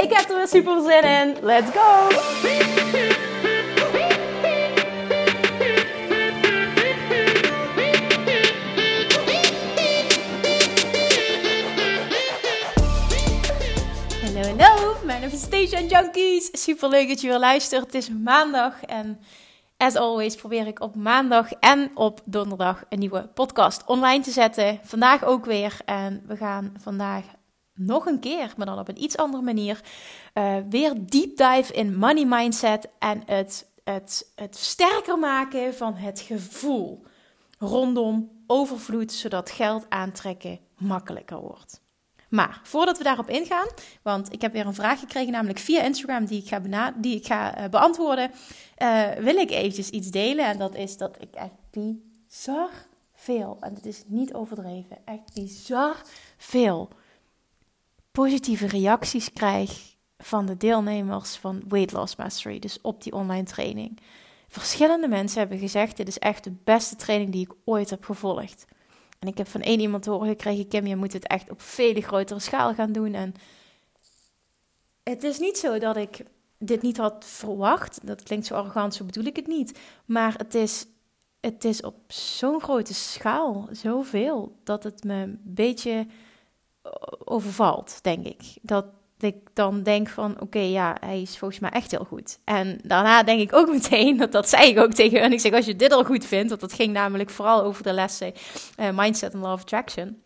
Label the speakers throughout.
Speaker 1: Ik heb er weer super zin in. Let's go! Hallo, hallo, Manifestation Junkies. Super leuk dat je weer luistert. Het is maandag en as always probeer ik op maandag en op donderdag een nieuwe podcast online te zetten. Vandaag ook weer en we gaan vandaag nog een keer, maar dan op een iets andere manier, uh, weer deep dive in money mindset en het, het, het sterker maken van het gevoel rondom overvloed, zodat geld aantrekken makkelijker wordt. Maar voordat we daarop ingaan, want ik heb weer een vraag gekregen, namelijk via Instagram, die ik ga, die ik ga uh, beantwoorden, uh, wil ik eventjes iets delen. En dat is dat ik echt bizar veel, en het is niet overdreven, echt bizar veel positieve reacties krijg van de deelnemers van Weight Loss Mastery, dus op die online training. Verschillende mensen hebben gezegd: dit is echt de beste training die ik ooit heb gevolgd. En ik heb van één iemand horen gekregen: Kim, je moet het echt op vele grotere schaal gaan doen. En het is niet zo dat ik dit niet had verwacht. Dat klinkt zo arrogant, zo bedoel ik het niet. Maar het is, het is op zo'n grote schaal, zoveel, dat het me een beetje overvalt, denk ik. Dat ik dan denk van, oké, ja, hij is volgens mij echt heel goed. En daarna denk ik ook meteen, dat, dat zei ik ook tegen hen. Ik zeg, als je dit al goed vindt, want dat ging namelijk vooral over de lessen uh, Mindset and Law of Attraction.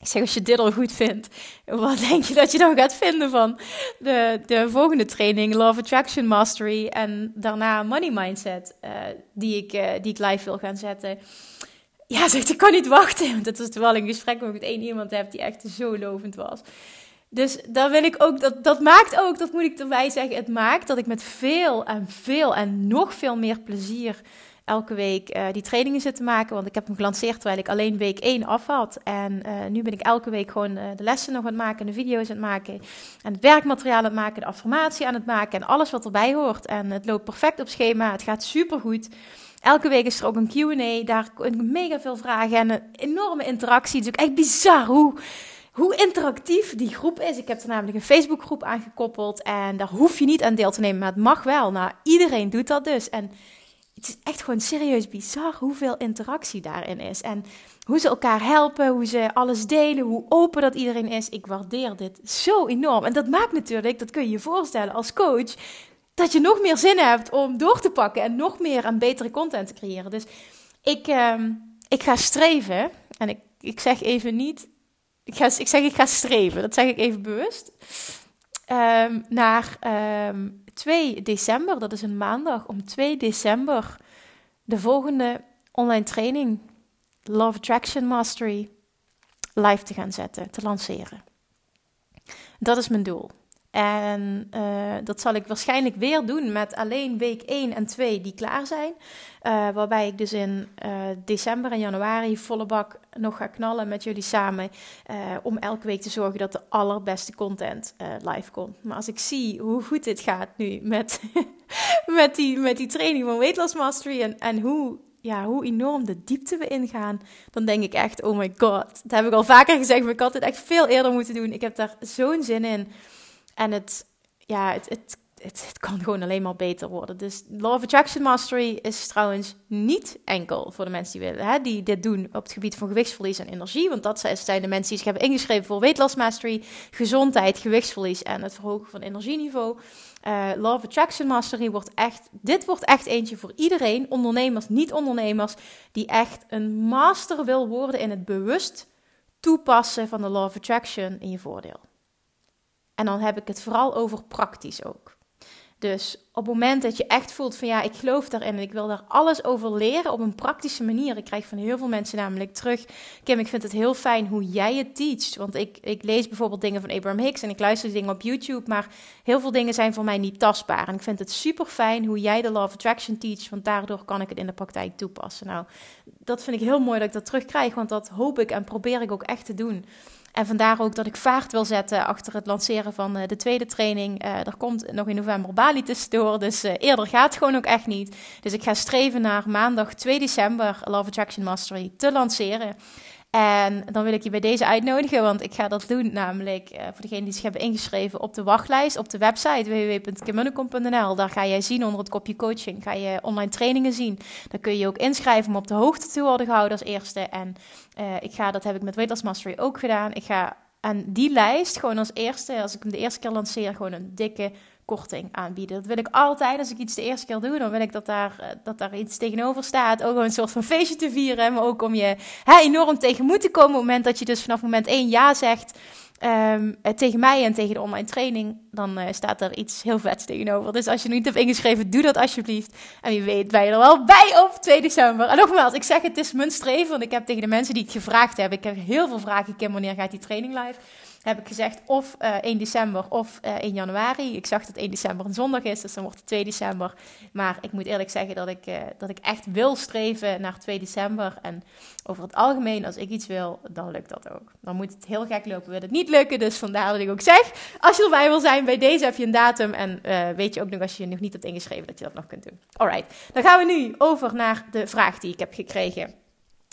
Speaker 1: Ik zeg, als je dit al goed vindt, wat denk je dat je dan gaat vinden van de, de volgende training, of Attraction Mastery en daarna Money Mindset, uh, die, ik, die ik live wil gaan zetten. Ja, zegt, ik kan niet wachten. Want het was terwijl een gesprek met één iemand heb die echt zo lovend was. Dus daar wil ik ook, dat, dat maakt ook, dat moet ik erbij zeggen, het maakt dat ik met veel en veel en nog veel meer plezier elke week uh, die trainingen zit te maken. Want ik heb hem gelanceerd terwijl ik alleen week 1 af had. En uh, nu ben ik elke week gewoon uh, de lessen nog aan het maken, de video's aan het maken. En het werkmateriaal aan het maken, de affirmatie aan het maken en alles wat erbij hoort. En het loopt perfect op schema, het gaat super goed. Elke week is er ook een Q&A, daar mega veel vragen en een enorme interactie. Het is ook echt bizar hoe, hoe interactief die groep is. Ik heb er namelijk een Facebookgroep aangekoppeld en daar hoef je niet aan deel te nemen, maar het mag wel. Nou, iedereen doet dat dus. En het is echt gewoon serieus bizar hoeveel interactie daarin is. En hoe ze elkaar helpen, hoe ze alles delen, hoe open dat iedereen is. Ik waardeer dit zo enorm. En dat maakt natuurlijk, dat kun je je voorstellen als coach, dat je nog meer zin hebt om door te pakken en nog meer en betere content te creëren. Dus ik, uh, ik ga streven, en ik, ik zeg even niet, ik, ga, ik zeg ik ga streven, dat zeg ik even bewust, um, naar um, ehm, 2 december, dat is een maandag, om 2 december de volgende online training, Love Attraction Mastery, live te gaan zetten, te lanceren. Dat is mijn doel. En uh, dat zal ik waarschijnlijk weer doen met alleen week 1 en 2 die klaar zijn. Uh, waarbij ik dus in uh, december en januari volle bak nog ga knallen met jullie samen. om elke week te zorgen dat de allerbeste content live komt. Maar als ik zie hoe goed dit gaat nu met, met, die, met die training van Weight Loss Mastery. En, en hoe, ja, hoe enorm de diepte we ingaan. Dan denk ik echt, oh my god. Dat heb ik al vaker gezegd, maar ik had het echt veel eerder moeten doen. Ik heb daar zo'n zin in. En het, ja, het, het, het, kan gewoon alleen maar beter worden. Dus Law of Attraction Mastery is trouwens niet enkel voor de mensen die willen, hè, die dit doen op het gebied van gewichtsverlies en energie. Want dat zijn de mensen die zich hebben ingeschreven voor Weight Mastery, gezondheid, gewichtsverlies en het verhogen van energieniveau. Uh, Law of Attraction Mastery wordt echt, dit wordt echt eentje voor iedereen, ondernemers, niet-ondernemers, die echt een master wil worden in het bewust toepassen van de Law of Attraction in je voordeel. En dan heb ik het vooral over praktisch ook. Dus op het moment dat je echt voelt van ja, ik geloof daarin en ik wil daar alles over leren op een praktische manier. Ik krijg van heel veel mensen namelijk terug, Kim, ik vind het heel fijn hoe jij het teacht. Want ik, ik lees bijvoorbeeld dingen van Abraham Hicks en ik luister dingen op YouTube, maar heel veel dingen zijn voor mij niet tastbaar. En ik vind het super fijn hoe jij de Law of Attraction teacht, want daardoor kan ik het in de praktijk toepassen. Nou, dat vind ik heel mooi dat ik dat terugkrijg, want dat hoop ik en probeer ik ook echt te doen. En vandaar ook dat ik vaart wil zetten achter het lanceren van uh, de tweede training. Uh, er komt nog in november Bali tussendoor, dus uh, eerder gaat het gewoon ook echt niet. Dus ik ga streven naar maandag 2 december Love Attraction Mastery te lanceren. En dan wil ik je bij deze uitnodigen, want ik ga dat doen namelijk uh, voor degenen die zich hebben ingeschreven op de wachtlijst op de website www.kimmunnekom.nl. Daar ga jij zien onder het kopje coaching, ga je online trainingen zien. Daar kun je je ook inschrijven om op de hoogte te worden gehouden als eerste. En uh, ik ga, dat heb ik met Weight Mastery ook gedaan. Ik ga aan die lijst gewoon als eerste, als ik hem de eerste keer lanceer, gewoon een dikke korting aanbieden. Dat wil ik altijd. Als ik iets de eerste keer doe, dan wil ik dat daar, eh, dat daar iets tegenover staat. Ook een soort van feestje te vieren. Maar ook om je hè, enorm tegenmoet te komen. Op het moment dat je dus vanaf moment één ja zegt. Um, tegen mij en tegen de online training, dan uh, staat er iets heel vets tegenover. Dus als je nog niet hebt ingeschreven, doe dat alsjeblieft. En wie weet ben je er wel bij op 2 december. En nogmaals, ik zeg het is mijn streven, want ik heb tegen de mensen die ik gevraagd heb, ik heb heel veel vragen, Kim, wanneer gaat die training live? Heb ik gezegd of uh, eh, 1 december of uh, eh, 1 januari. Ik zag dat 1 december een zondag is, dus dan wordt het 2 december. Maar ik moet eerlijk zeggen dat ik, uh, dat ik echt wil streven naar 2 december. En over het algemeen, als ik iets wil, dan lukt dat ook. Dan moet het heel gek lopen, wil het niet lukken. Dus vandaar dat ik ook zeg, als je erbij wil zijn, bij deze heb je een datum. En weet je ook nog, als je je nog niet hebt ingeschreven, dat je dat nog kunt doen. Alright, dan gaan we nu over naar de vraag die ik heb gekregen.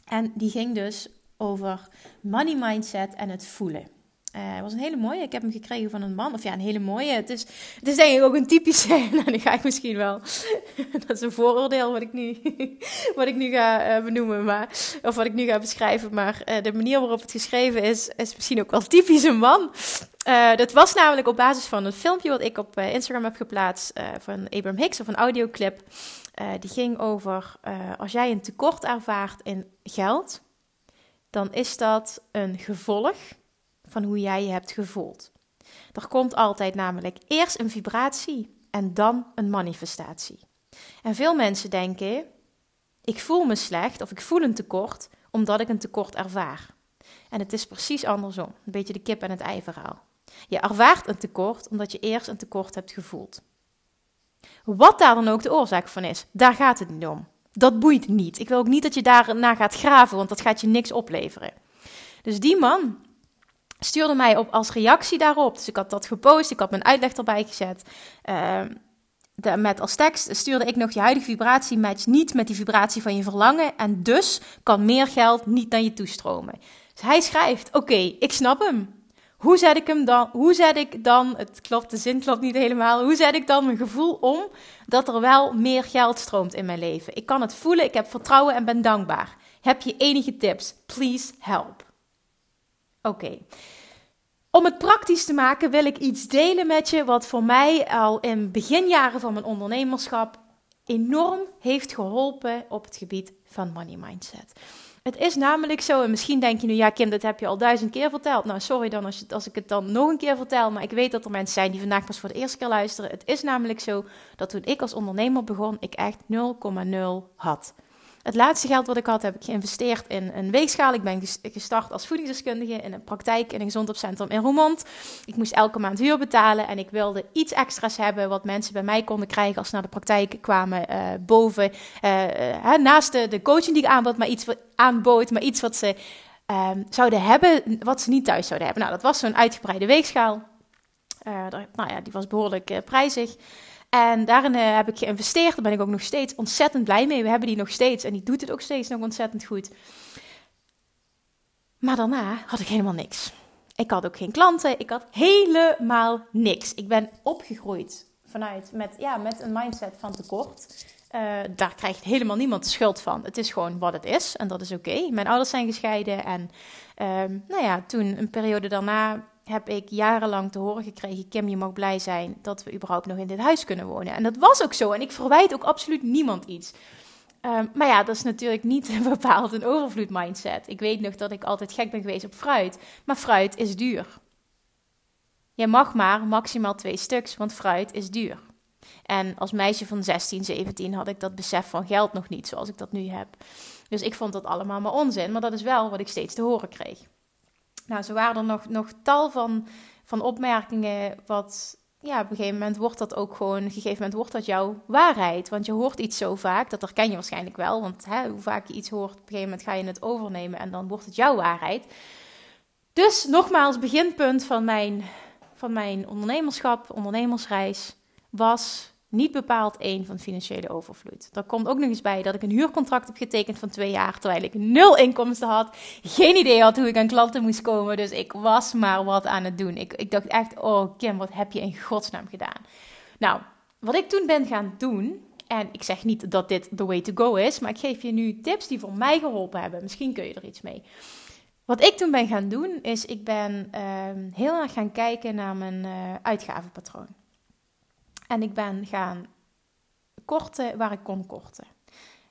Speaker 1: En die ging dus over money mindset en het voelen. Uh, was een hele mooie. Ik heb hem gekregen van een man. Of ja, een hele mooie. Het is, het is denk ik ook een typische. Nou, die ga ik misschien wel. dat is een vooroordeel wat ik nu, wat ik nu ga uh, benoemen. Maar, of wat ik nu ga beschrijven. Maar uh, de manier waarop het geschreven is, is misschien ook wel typisch een man. dat was namelijk op basis van een filmpje wat ik op Instagram heb geplaatst. van Abraham Hicks of een audioclip. die ging over als jij een tekort ervaart in geld. Dan is dat een gevolg van hoe jij je hebt gevoeld. Er komt altijd namelijk eerst een vibratie en dan een manifestatie. En veel mensen denken: ik voel me slecht of ik voel een tekort omdat ik een tekort ervaar. En het is precies andersom, een beetje de kip en het ei verhaal. Je ervaart een tekort omdat je eerst een tekort hebt gevoeld. Wat daar dan ook de oorzaak van is, daar gaat het niet om. Dat boeit niet. Ik wil ook niet dat je daarna gaat graven, want dat gaat je niks opleveren. Dus die man, stuurde mij op als reactie daarop. Dus ik had dat gepost, ik had mijn uitleg erbij gezet. De, met als tekst stuurde ik nog je huidige vibratie matcht niet met die vibratie van je verlangen. En dus kan meer geld niet naar je toestromen. Dus hij schrijft: Oké, ik snap hem. Hoe zet ik hem dan? Hoe zet ik dan? Het klopt, de zin klopt niet helemaal. Hoe zet ik dan mijn gevoel om dat er wel meer geld stroomt in mijn leven? Ik kan het voelen, ik heb vertrouwen en ben dankbaar. Heb je enige tips? Please help. Oké. Om het praktisch te maken wil ik iets delen met je wat voor mij al in beginjaren van mijn ondernemerschap enorm heeft geholpen op het gebied van money mindset. Het is namelijk zo, en misschien denk je nu, ja Kim, dat heb je al duizend keer verteld. Nou, sorry dan als, als ik het dan nog een keer vertel, maar ik weet dat er mensen zijn die vandaag pas voor de eerste keer luisteren. Het is namelijk zo dat toen ik als ondernemer begon, ik echt 0,0 had. Het laatste geld wat ik had, heb ik geïnvesteerd in een weegschaal. Ik ben gestart als voedingsdeskundige in een praktijk in een gezondheidscentrum in Roermond. Ik moest elke maand huur betalen en ik wilde iets extra's hebben wat mensen bij mij konden krijgen als ze naar de praktijk kwamen. Uh, boven, uh, naast de, de, coaching die ik aanbood, maar iets wat, aanbood, maar iets wat ze ehm, zouden hebben, wat ze niet thuis zouden hebben. Nou, dat was zo'n uitgebreide weegschaal. nou ja, die was behoorlijk prijzig. En daarin uh, heb ik geïnvesteerd. Daar ben ik ook nog steeds ontzettend blij mee. We hebben die nog steeds en die doet het ook steeds nog ontzettend goed. Maar daarna had ik helemaal niks. Ik had ook geen klanten. Ik had helemaal niks. Ik ben opgegroeid vanuit met, ja, met een mindset van tekort. Uh, daar krijgt helemaal niemand schuld van. Het is gewoon wat het is en dat is oké. Mijn ouders zijn gescheiden en uh, nou ja, toen een periode daarna heb ik jarenlang te horen gekregen: Kim, je mag blij zijn dat we überhaupt nog in dit huis kunnen wonen. En dat was ook zo. En ik verwijt ook absoluut niemand iets. Um, maar ja, dat is natuurlijk niet bepaald een overvloed mindset. Ik weet nog dat ik altijd gek ben geweest op fruit. Maar fruit is duur. Je mag maar maximaal twee stuks, want fruit is duur. En als meisje van 16, 17 had ik dat besef van geld nog niet zoals ik dat nu heb. Dus ik vond dat allemaal maar onzin, maar dat is wel wat ik steeds te horen kreeg. Nou, zo waren er nog, nog tal van, van opmerkingen wat ja, op een gegeven moment wordt dat ook gewoon, op een gegeven moment wordt dat jouw waarheid. Want je hoort iets zo vaak, dat herken je waarschijnlijk wel. Want hè, hoe vaak je iets hoort, op een gegeven moment ga je het overnemen en dan wordt het jouw waarheid. Dus nogmaals, beginpunt van mijn, van mijn ondernemerschap, ondernemersreis, was niet bepaald één van financiële overvloed. Daar komt ook nog eens bij dat ik een huurcontract heb getekend van twee jaar, terwijl ik nul inkomsten had. Geen idee had hoe ik aan klanten moest komen, dus ik was maar wat aan het doen. Ik, ik dacht echt, oh Kim, wat heb je in godsnaam gedaan? Nou, wat ik toen ben gaan doen, en ik zeg niet dat dit the way to go is, maar ik geef je nu tips die voor mij geholpen hebben. Misschien kun je er iets mee. Wat ik toen ben gaan doen, is ik ben ehm, heel erg gaan kijken naar mijn uh, uitgavenpatroon. En ik ben gaan korten waar ik kon korten.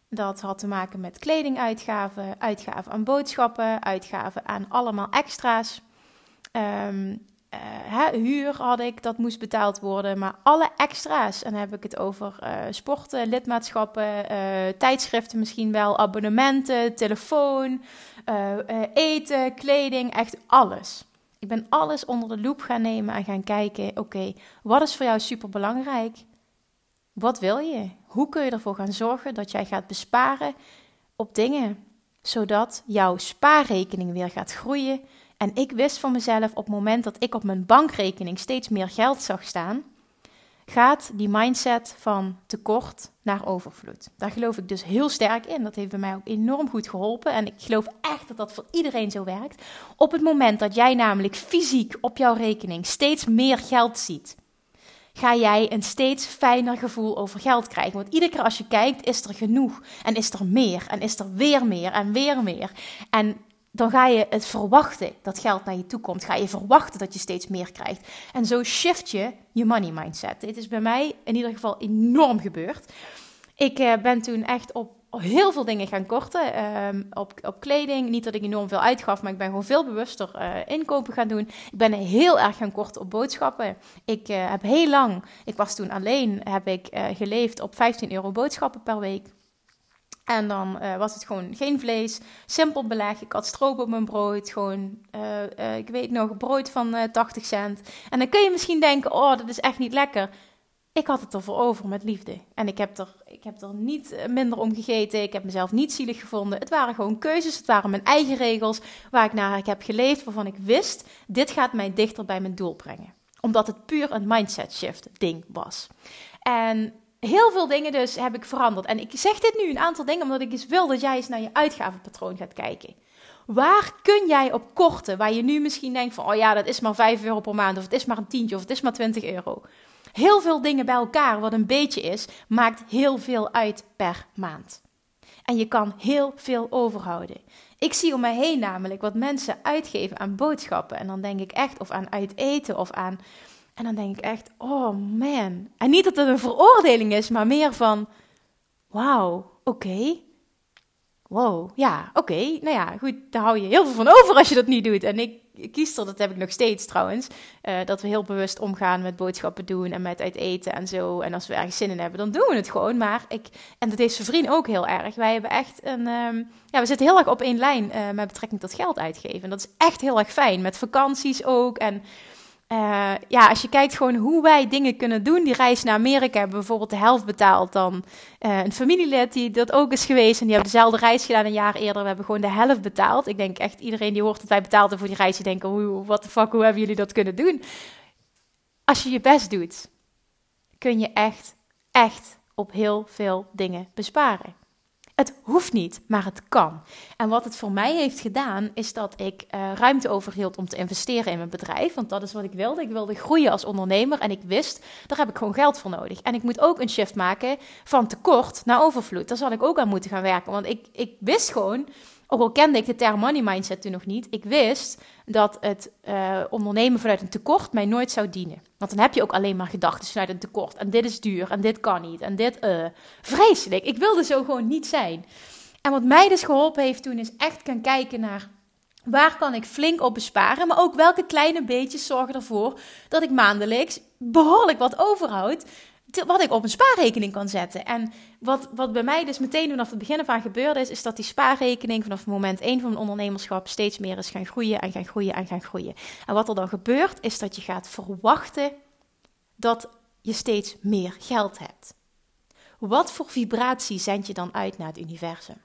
Speaker 1: Dat had te maken met kledinguitgaven, uitgaven aan boodschappen, uitgaven aan allemaal extra's. Um, huur had ik, dat moest betaald worden, maar alle extra's. En dan heb ik het over uh, sporten, lidmaatschappen, uh, tijdschriften misschien wel, abonnementen, telefoon, eten, kleding, echt alles. Ik ben alles onder de loep gaan nemen en gaan kijken: oké, wat is voor jou super belangrijk? Wat wil je? Hoe kun je ervoor gaan zorgen dat jij gaat besparen op dingen, zodat jouw spaarrekening weer gaat groeien? En ik wist van mezelf op het moment dat ik op mijn bankrekening steeds meer geld zag staan, gaat die mindset van tekort naar overvloed. Daar geloof ik dus heel sterk in. Dat heeft bij mij ook enorm goed geholpen. En ik geloof echt dat dat voor iedereen zo werkt. Op het moment dat jij namelijk fysiek op jouw rekening steeds meer geld ziet, ga jij een steeds fijner gevoel over geld krijgen. Want iedere keer als je kijkt, is er genoeg. En is er meer. En is er weer meer en weer meer. En dan ga je het verwachten dat geld naar je toe komt. Ga je verwachten dat je steeds meer krijgt. En zo shift je je money mindset. Dit is bij mij in ieder geval enorm gebeurd. Ik uh, ben toen echt op heel veel dingen gaan korten. Uh, op, op kleding. Niet dat ik enorm veel uitgaf, maar ik ben gewoon veel bewuster uh, inkopen gaan doen. Ik ben heel erg gaan korten op boodschappen. Ik uh, heb heel lang, ik was toen alleen, heb ik geleefd op 15 euro boodschappen per week. En dan uh, was het gewoon geen vlees, simpel beleg. Ik had stroop op mijn brood, gewoon, uh, uh, ik weet nog, brood van 80 cent. En dan kun je misschien denken, oh, dat is echt niet lekker. Ik had het ervoor over met liefde. En ik heb, er, ik heb er niet minder om gegeten. Ik heb mezelf niet zielig gevonden. Het waren gewoon keuzes. Het waren mijn eigen regels waar ik naar heb geleefd. Waarvan ik wist, dit gaat mij dichter bij mijn doel brengen. Omdat het puur een mindset shift ding was. En heel veel dingen dus heb ik veranderd. En ik zeg dit nu een aantal dingen omdat ik eens wil dat jij eens naar je uitgavenpatroon gaat kijken. Waar kun jij op korten, waar je nu misschien denkt van, oh ja, dat is maar 5 euro per maand, of het is maar een tientje, of het is maar 20 euro. Heel veel dingen bij elkaar, wat een beetje is, maakt heel veel uit per maand. En je kan heel veel overhouden. Ik zie om mij heen namelijk wat mensen uitgeven aan boodschappen. En dan denk ik echt, of aan uiteten, of aan en dan denk ik echt, oh man. En niet dat het een veroordeling is, maar meer van, wauw, oké. Wow, ja, oké. Nou ja, goed, daar hou je heel veel van over als je dat niet doet. En ik, kies er, dat heb ik nog steeds trouwens, uh, dat we heel bewust omgaan met boodschappen doen en met uit eten en zo. En als we ergens zin in hebben, dan doen we het gewoon. Maar ik, en dat heeft zijn vriend ook heel erg. Wij hebben echt een, um, ja, we zitten heel erg op één lijn uh, met betrekking tot geld uitgeven. En dat is echt heel erg fijn, met vakanties ook en... Uh, ja, als je kijkt gewoon hoe wij dingen kunnen doen. Die reis naar Amerika hebben bijvoorbeeld de helft betaald dan uh, een familielid die dat ook is geweest. En die hebben dezelfde reis gedaan een jaar eerder. We hebben gewoon de helft betaald. Ik denk echt iedereen die hoort dat wij betaalden voor die reis. Die denken, hoe, the fuck, hoe hebben jullie dat kunnen doen? Als je je best doet, kun je echt, echt op heel veel dingen besparen. Het hoeft niet, maar het kan. En wat het voor mij heeft gedaan, is dat ik uh, ruimte overhield om te investeren in mijn bedrijf. Want dat is wat ik wilde. Ik wilde groeien als ondernemer en ik wist, daar heb ik gewoon geld voor nodig. En ik moet ook een shift maken van tekort naar overvloed. Daar zal ik ook aan moeten gaan werken. Want ik, ik wist gewoon, ook al kende ik de term money mindset toen nog niet, ik wist dat het uh, ondernemen vanuit een tekort mij nooit zou dienen. Want dan heb je ook alleen maar gedachten vanuit een tekort. En dit is duur, en dit kan niet, en dit, uh, vreselijk. Ik wilde zo gewoon niet zijn. En wat mij dus geholpen heeft toen, is echt gaan kijken naar waar kan ik flink op besparen, maar ook welke kleine beetjes zorgen ervoor dat ik maandelijks behoorlijk wat overhoud wat ik op een spaarrekening kan zetten. En wat, wat bij mij dus meteen vanaf het begin af aan gebeurde is, is dat die spaarrekening vanaf moment 1 van mijn ondernemerschap steeds meer is gaan groeien en gaan groeien en gaan groeien. En wat er dan gebeurt, is dat je gaat verwachten dat je steeds meer geld hebt. Wat voor vibratie zend je dan uit naar het universum?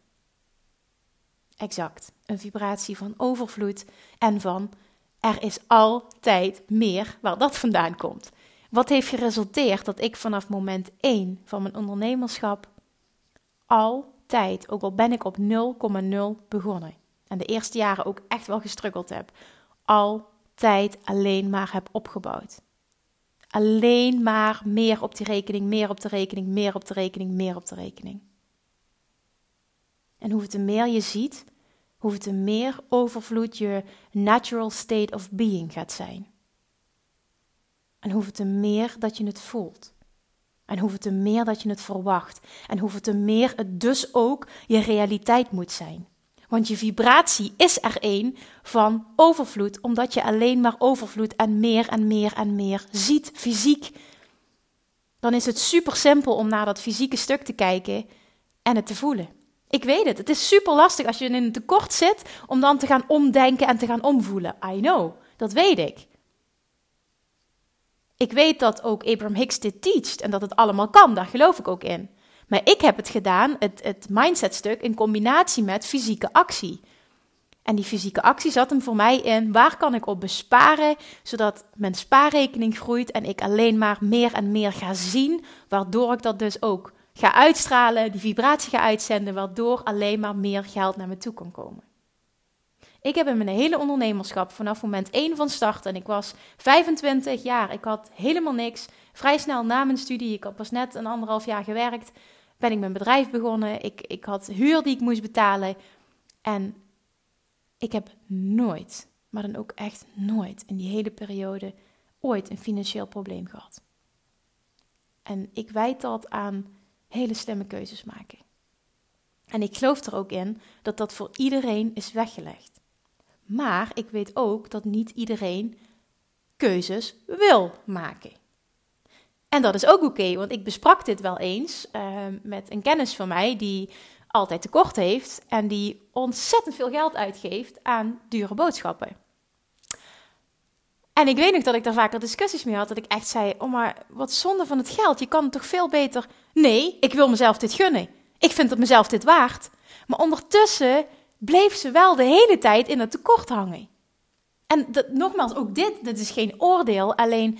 Speaker 1: Exact, een vibratie van overvloed en van er is altijd meer waar dat vandaan komt. Wat heeft geresulteerd dat ik vanaf moment 1 van mijn ondernemerschap altijd, ook al ben ik op 0,0 begonnen en de eerste jaren ook echt wel gestruggeld heb, altijd alleen maar heb opgebouwd. Alleen maar meer op die rekening, meer op de rekening, meer op de rekening, meer op de rekening. En hoeveel meer je ziet, hoeveel meer overvloed je natural state of being gaat zijn. En hoeveel te meer dat je het voelt. En hoeveel te meer dat je het verwacht. En hoeveel te meer het dus ook je realiteit moet zijn. Want je vibratie is er één van overvloed, omdat je alleen maar overvloed en meer en meer en meer ziet, fysiek. Dan is het super simpel om naar dat fysieke stuk te kijken en het te voelen. Ik weet het, het is super lastig als je in een tekort zit om dan te gaan omdenken en te gaan omvoelen. I know, dat weet ik. Ik weet dat ook Abraham Hicks dit teacht en dat het allemaal kan, daar geloof ik ook in. Maar ik heb het gedaan, het, het mindsetstuk, in combinatie met fysieke actie. En die fysieke actie zat hem voor mij in, waar kan ik op besparen, zodat mijn spaarrekening groeit en ik alleen maar meer en meer ga zien, waardoor ik dat dus ook ga uitstralen, die vibratie ga uitzenden, waardoor alleen maar meer geld naar me toe kan komen. Ik heb in mijn hele ondernemerschap vanaf moment 1 van start, en ik was 25 jaar, ik had helemaal niks. Vrij snel na mijn studie, ik had pas net een anderhalf jaar gewerkt, ben ik mijn bedrijf begonnen. Ik, ik had huur die ik moest betalen. En ik heb nooit, maar dan ook echt nooit in die hele periode, ooit een financieel probleem gehad. En ik wijd dat aan hele slimme keuzes maken. En ik geloof er ook in dat dat voor iedereen is weggelegd. Maar ik weet ook dat niet iedereen keuzes wil maken. En dat is ook oké, want ik besprak dit wel eens uh, met een kennis van mij die altijd tekort heeft en die ontzettend veel geld uitgeeft aan dure boodschappen. En ik weet nog dat ik daar vaker discussies mee had, dat ik echt zei: Oh, maar wat zonde van het geld. Je kan het toch veel beter. Nee, ik wil mezelf dit gunnen. Ik vind het mezelf dit waard. Maar ondertussen bleef ze wel de hele tijd in het tekort hangen. En dat, nogmaals, ook dit, dit is geen oordeel, alleen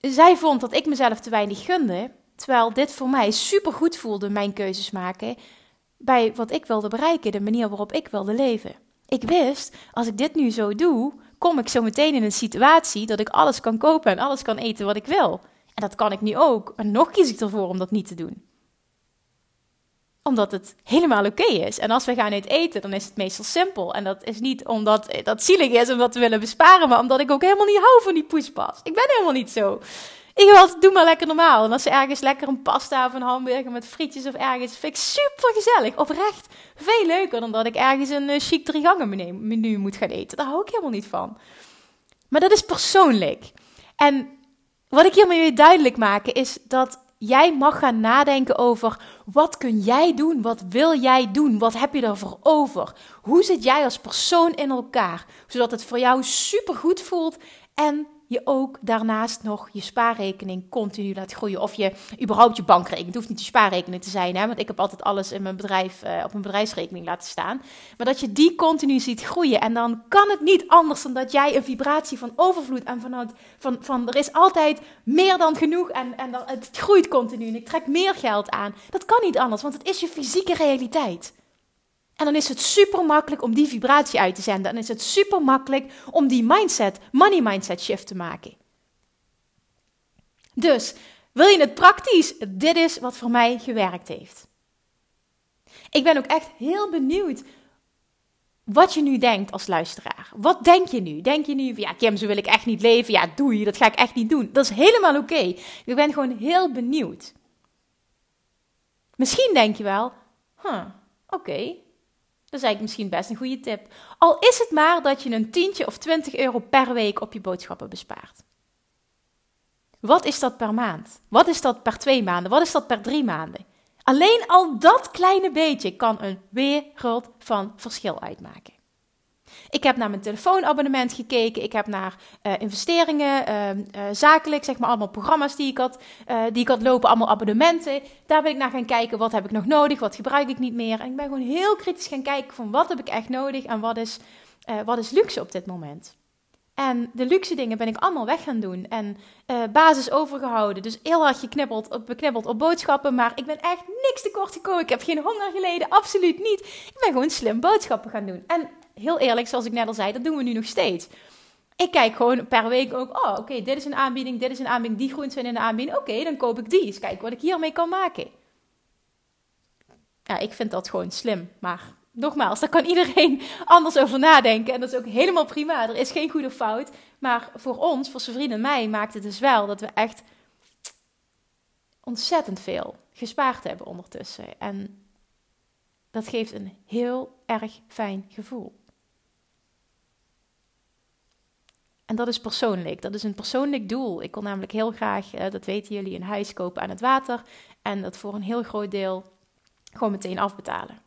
Speaker 1: zij vond dat ik mezelf te weinig gunde, terwijl dit voor mij super goed voelde, mijn keuzes maken, bij wat ik wilde bereiken, de manier waarop ik wilde leven. Ik wist, als ik dit nu zo doe, kom ik zo meteen in een situatie dat ik alles kan kopen en alles kan eten wat ik wil. En dat kan ik nu ook. En nog kies ik ervoor om dat niet te doen omdat het helemaal oké is. En als we gaan uit eten, dan is het meestal simpel. En dat is niet omdat dat zielig is, omdat we willen besparen, maar omdat ik ook helemaal niet hou van die poespas. Ik ben helemaal niet zo. Ik wil altijd, doe maar lekker normaal. En als ze ergens lekker een pasta of een hamburger met frietjes of ergens, vind ik super gezellig. Oprecht veel leuker dan dat ik ergens een uh, chic drie gangen menu moet gaan eten. Daar hou ik helemaal niet van. Maar dat is persoonlijk. En wat ik hiermee wil duidelijk maken is dat jij mag gaan nadenken over wat kun jij doen, wat wil jij doen, wat heb je ervoor over, hoe zit jij als persoon in elkaar, zodat het voor jou supergoed voelt en je ook daarnaast nog je spaarrekening continu laat groeien. Of je überhaupt je bankrekening. Het hoeft niet je spaarrekening te zijn, hè, want ik heb altijd alles in mijn bedrijf uh, op mijn bedrijfsrekening laten staan. Maar dat je die continu ziet groeien. En dan kan het niet anders dan dat jij een vibratie van overvloed en vanuit van, van er is altijd meer dan genoeg en, en het groeit continu. En ik trek meer geld aan. Dat kan niet anders, want het is je fysieke realiteit. En dan is het super makkelijk om die vibratie uit te zenden. Dan is het super makkelijk om die mindset, money mindset shift te maken. Dus, wil je het praktisch? Dit is wat voor mij gewerkt heeft. Ik ben ook echt heel benieuwd wat je nu denkt als luisteraar. Wat denk je nu? Denk je nu van ja, Kim, zo wil ik echt niet leven. Ja, doe je, dat ga ik echt niet doen. Dat is helemaal oké. Ik ben gewoon heel benieuwd. Misschien denk je wel, huh, oké, dat is eigenlijk misschien best een goede tip. Al is het maar dat je een tientje of 20 euro per week op je boodschappen bespaart. Wat is dat per maand? Wat is dat per twee maanden? Wat is dat per drie maanden? Alleen al dat kleine beetje kan een wereld van verschil uitmaken. Ik heb naar mijn telefoonabonnement gekeken. Ik heb naar uh, investeringen, uh, uh, zakelijk, zeg maar allemaal programma's die ik, had, die ik had lopen, allemaal abonnementen. Daar ben ik naar gaan kijken, wat heb ik nog nodig, wat gebruik ik niet meer. En ik ben gewoon heel kritisch gaan kijken van wat heb ik echt nodig en wat is, wat is luxe op dit moment. En de luxe dingen ben ik allemaal weg gaan doen. En basis overgehouden. Dus heel hard geknibbeld, beknibbeld op boodschappen. Maar ik ben echt niks tekort gekomen. Ik heb geen honger geleden. Absoluut niet. Ik ben gewoon slim boodschappen gaan doen. En heel eerlijk, zoals ik net al zei, dat doen we nu nog steeds. Ik kijk gewoon per week ook. Oh, oké, dit is een aanbieding. Dit is een aanbieding. Die groenten zijn in de aanbieding. Oké, dan koop ik die. Eens kijken wat ik hiermee kan maken. Ja, ik vind dat gewoon slim. Maar nogmaals, daar kan iedereen anders over nadenken. En dat is ook helemaal prima. Er is geen goede fout. Maar voor ons, voor zijn vrienden en mij, maakt het dus wel dat we echt ontzettend veel gespaard hebben ondertussen. En dat geeft een heel erg fijn gevoel. En dat is persoonlijk. Dat is een persoonlijk doel. Ik wil namelijk heel graag, eh, dat weten jullie, een huis kopen aan het water. En dat voor een heel groot deel gewoon meteen afbetalen.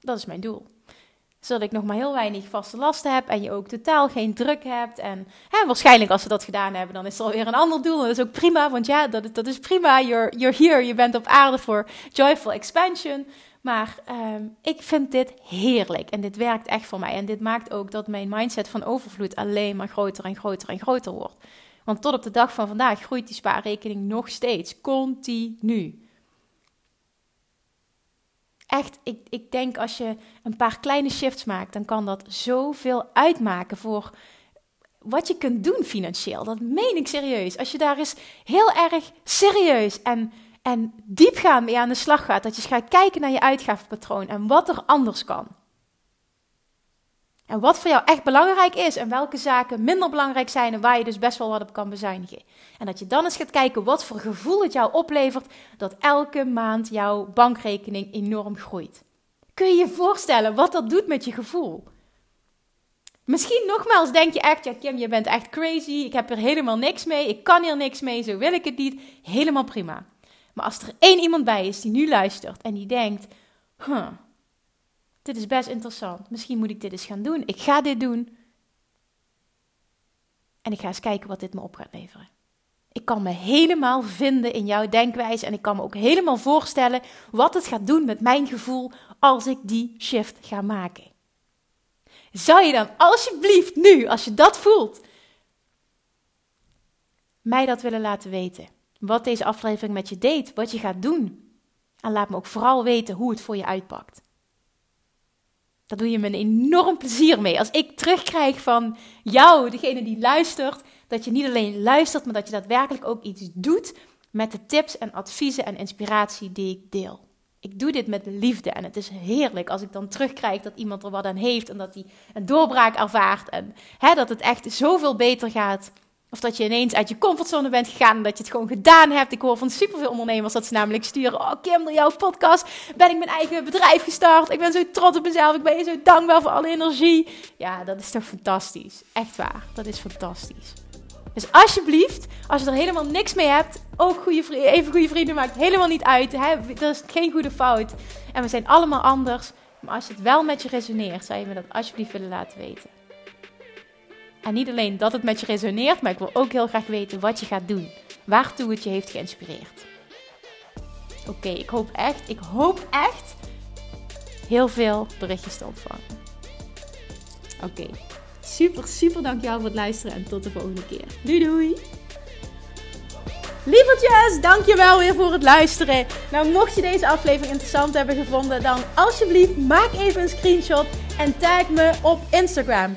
Speaker 1: Dat is mijn doel. Zodat ik nog maar heel weinig vaste lasten heb en je ook totaal geen druk hebt. En hè, waarschijnlijk als we dat gedaan hebben, dan is er alweer een ander doel. En dat is ook prima, want ja, dat, dat is prima. You're, you're here, je bent op aarde voor joyful expansion. Maar ehm, ik vind dit heerlijk en dit werkt echt voor mij. En dit maakt ook dat mijn mindset van overvloed alleen maar groter en groter en groter wordt. Want tot op de dag van vandaag groeit die spaarrekening nog steeds, continu echt, ik, ik denk als je een paar kleine shifts maakt, dan kan dat zoveel uitmaken voor wat je kunt doen financieel. Dat meen ik serieus. Als je daar eens heel erg serieus en, en diepgaand mee aan de slag gaat, dat je gaat kijken naar je uitgavenpatroon en wat er anders kan. En wat voor jou echt belangrijk is en welke zaken minder belangrijk zijn en waar je dus best wel wat op kan bezuinigen. En dat je dan eens gaat kijken wat voor gevoel het jou oplevert dat elke maand jouw bankrekening enorm groeit. Kun je je voorstellen wat dat doet met je gevoel? Misschien nogmaals denk je echt, ja Kim, je bent echt crazy, ik heb er helemaal niks mee, ik kan hier niks mee, zo wil ik het niet. Helemaal prima. Maar als er één iemand bij is die nu luistert en die denkt, huh, dit is best interessant. Misschien moet ik dit eens gaan doen. Ik ga dit doen. En ik ga eens kijken wat dit me op gaat leveren. Ik kan me helemaal vinden in jouw denkwijze en ik kan me ook helemaal voorstellen wat het gaat doen met mijn gevoel als ik die shift ga maken. Zou je dan alsjeblieft nu, als je dat voelt, mij dat willen laten weten? Wat deze aflevering met je deed, wat je gaat doen. En laat me ook vooral weten hoe het voor je uitpakt. Daar doe je me een enorm plezier mee. Als ik terugkrijg van jou, degene die luistert, dat je niet alleen luistert, maar dat je daadwerkelijk ook iets doet met de tips en adviezen en inspiratie die ik deel. Ik doe dit met liefde en het is heerlijk als ik dan terugkrijg dat iemand er wat aan heeft en dat hij een doorbraak ervaart en hè, dat het echt zoveel beter gaat of dat je ineens uit je comfortzone bent gegaan en dat je het gewoon gedaan hebt. Ik hoor van superveel ondernemers dat ze namelijk sturen: Oh, Kim, door jouw podcast ben ik mijn eigen bedrijf gestart. Ik ben zo trots op mezelf. Ik ben zo dankbaar voor alle energie. Ja, dat is toch fantastisch. Echt waar. Dat is fantastisch. Dus alsjeblieft, als je er helemaal niks mee hebt, ook goede vrienden, even goede vrienden maakt helemaal niet uit. Hè? Is geen goede fout. En we zijn allemaal anders. Maar als het wel met je resoneert, zou je me dat alsjeblieft willen laten weten. Niet alleen dat het met je resoneert, maar ik wil ook heel graag weten wat je gaat doen. Waartoe het je heeft geïnspireerd. Oké, ik hoop echt, ik hoop echt heel veel berichtjes te ontvangen. Oké, super, super dankjewel voor het luisteren en tot de volgende keer. Doei doei! Lievertjes, dankjewel weer voor het luisteren. Nou, mocht je deze aflevering interessant hebben gevonden, dan alsjeblieft maak even een screenshot en tag me op Instagram.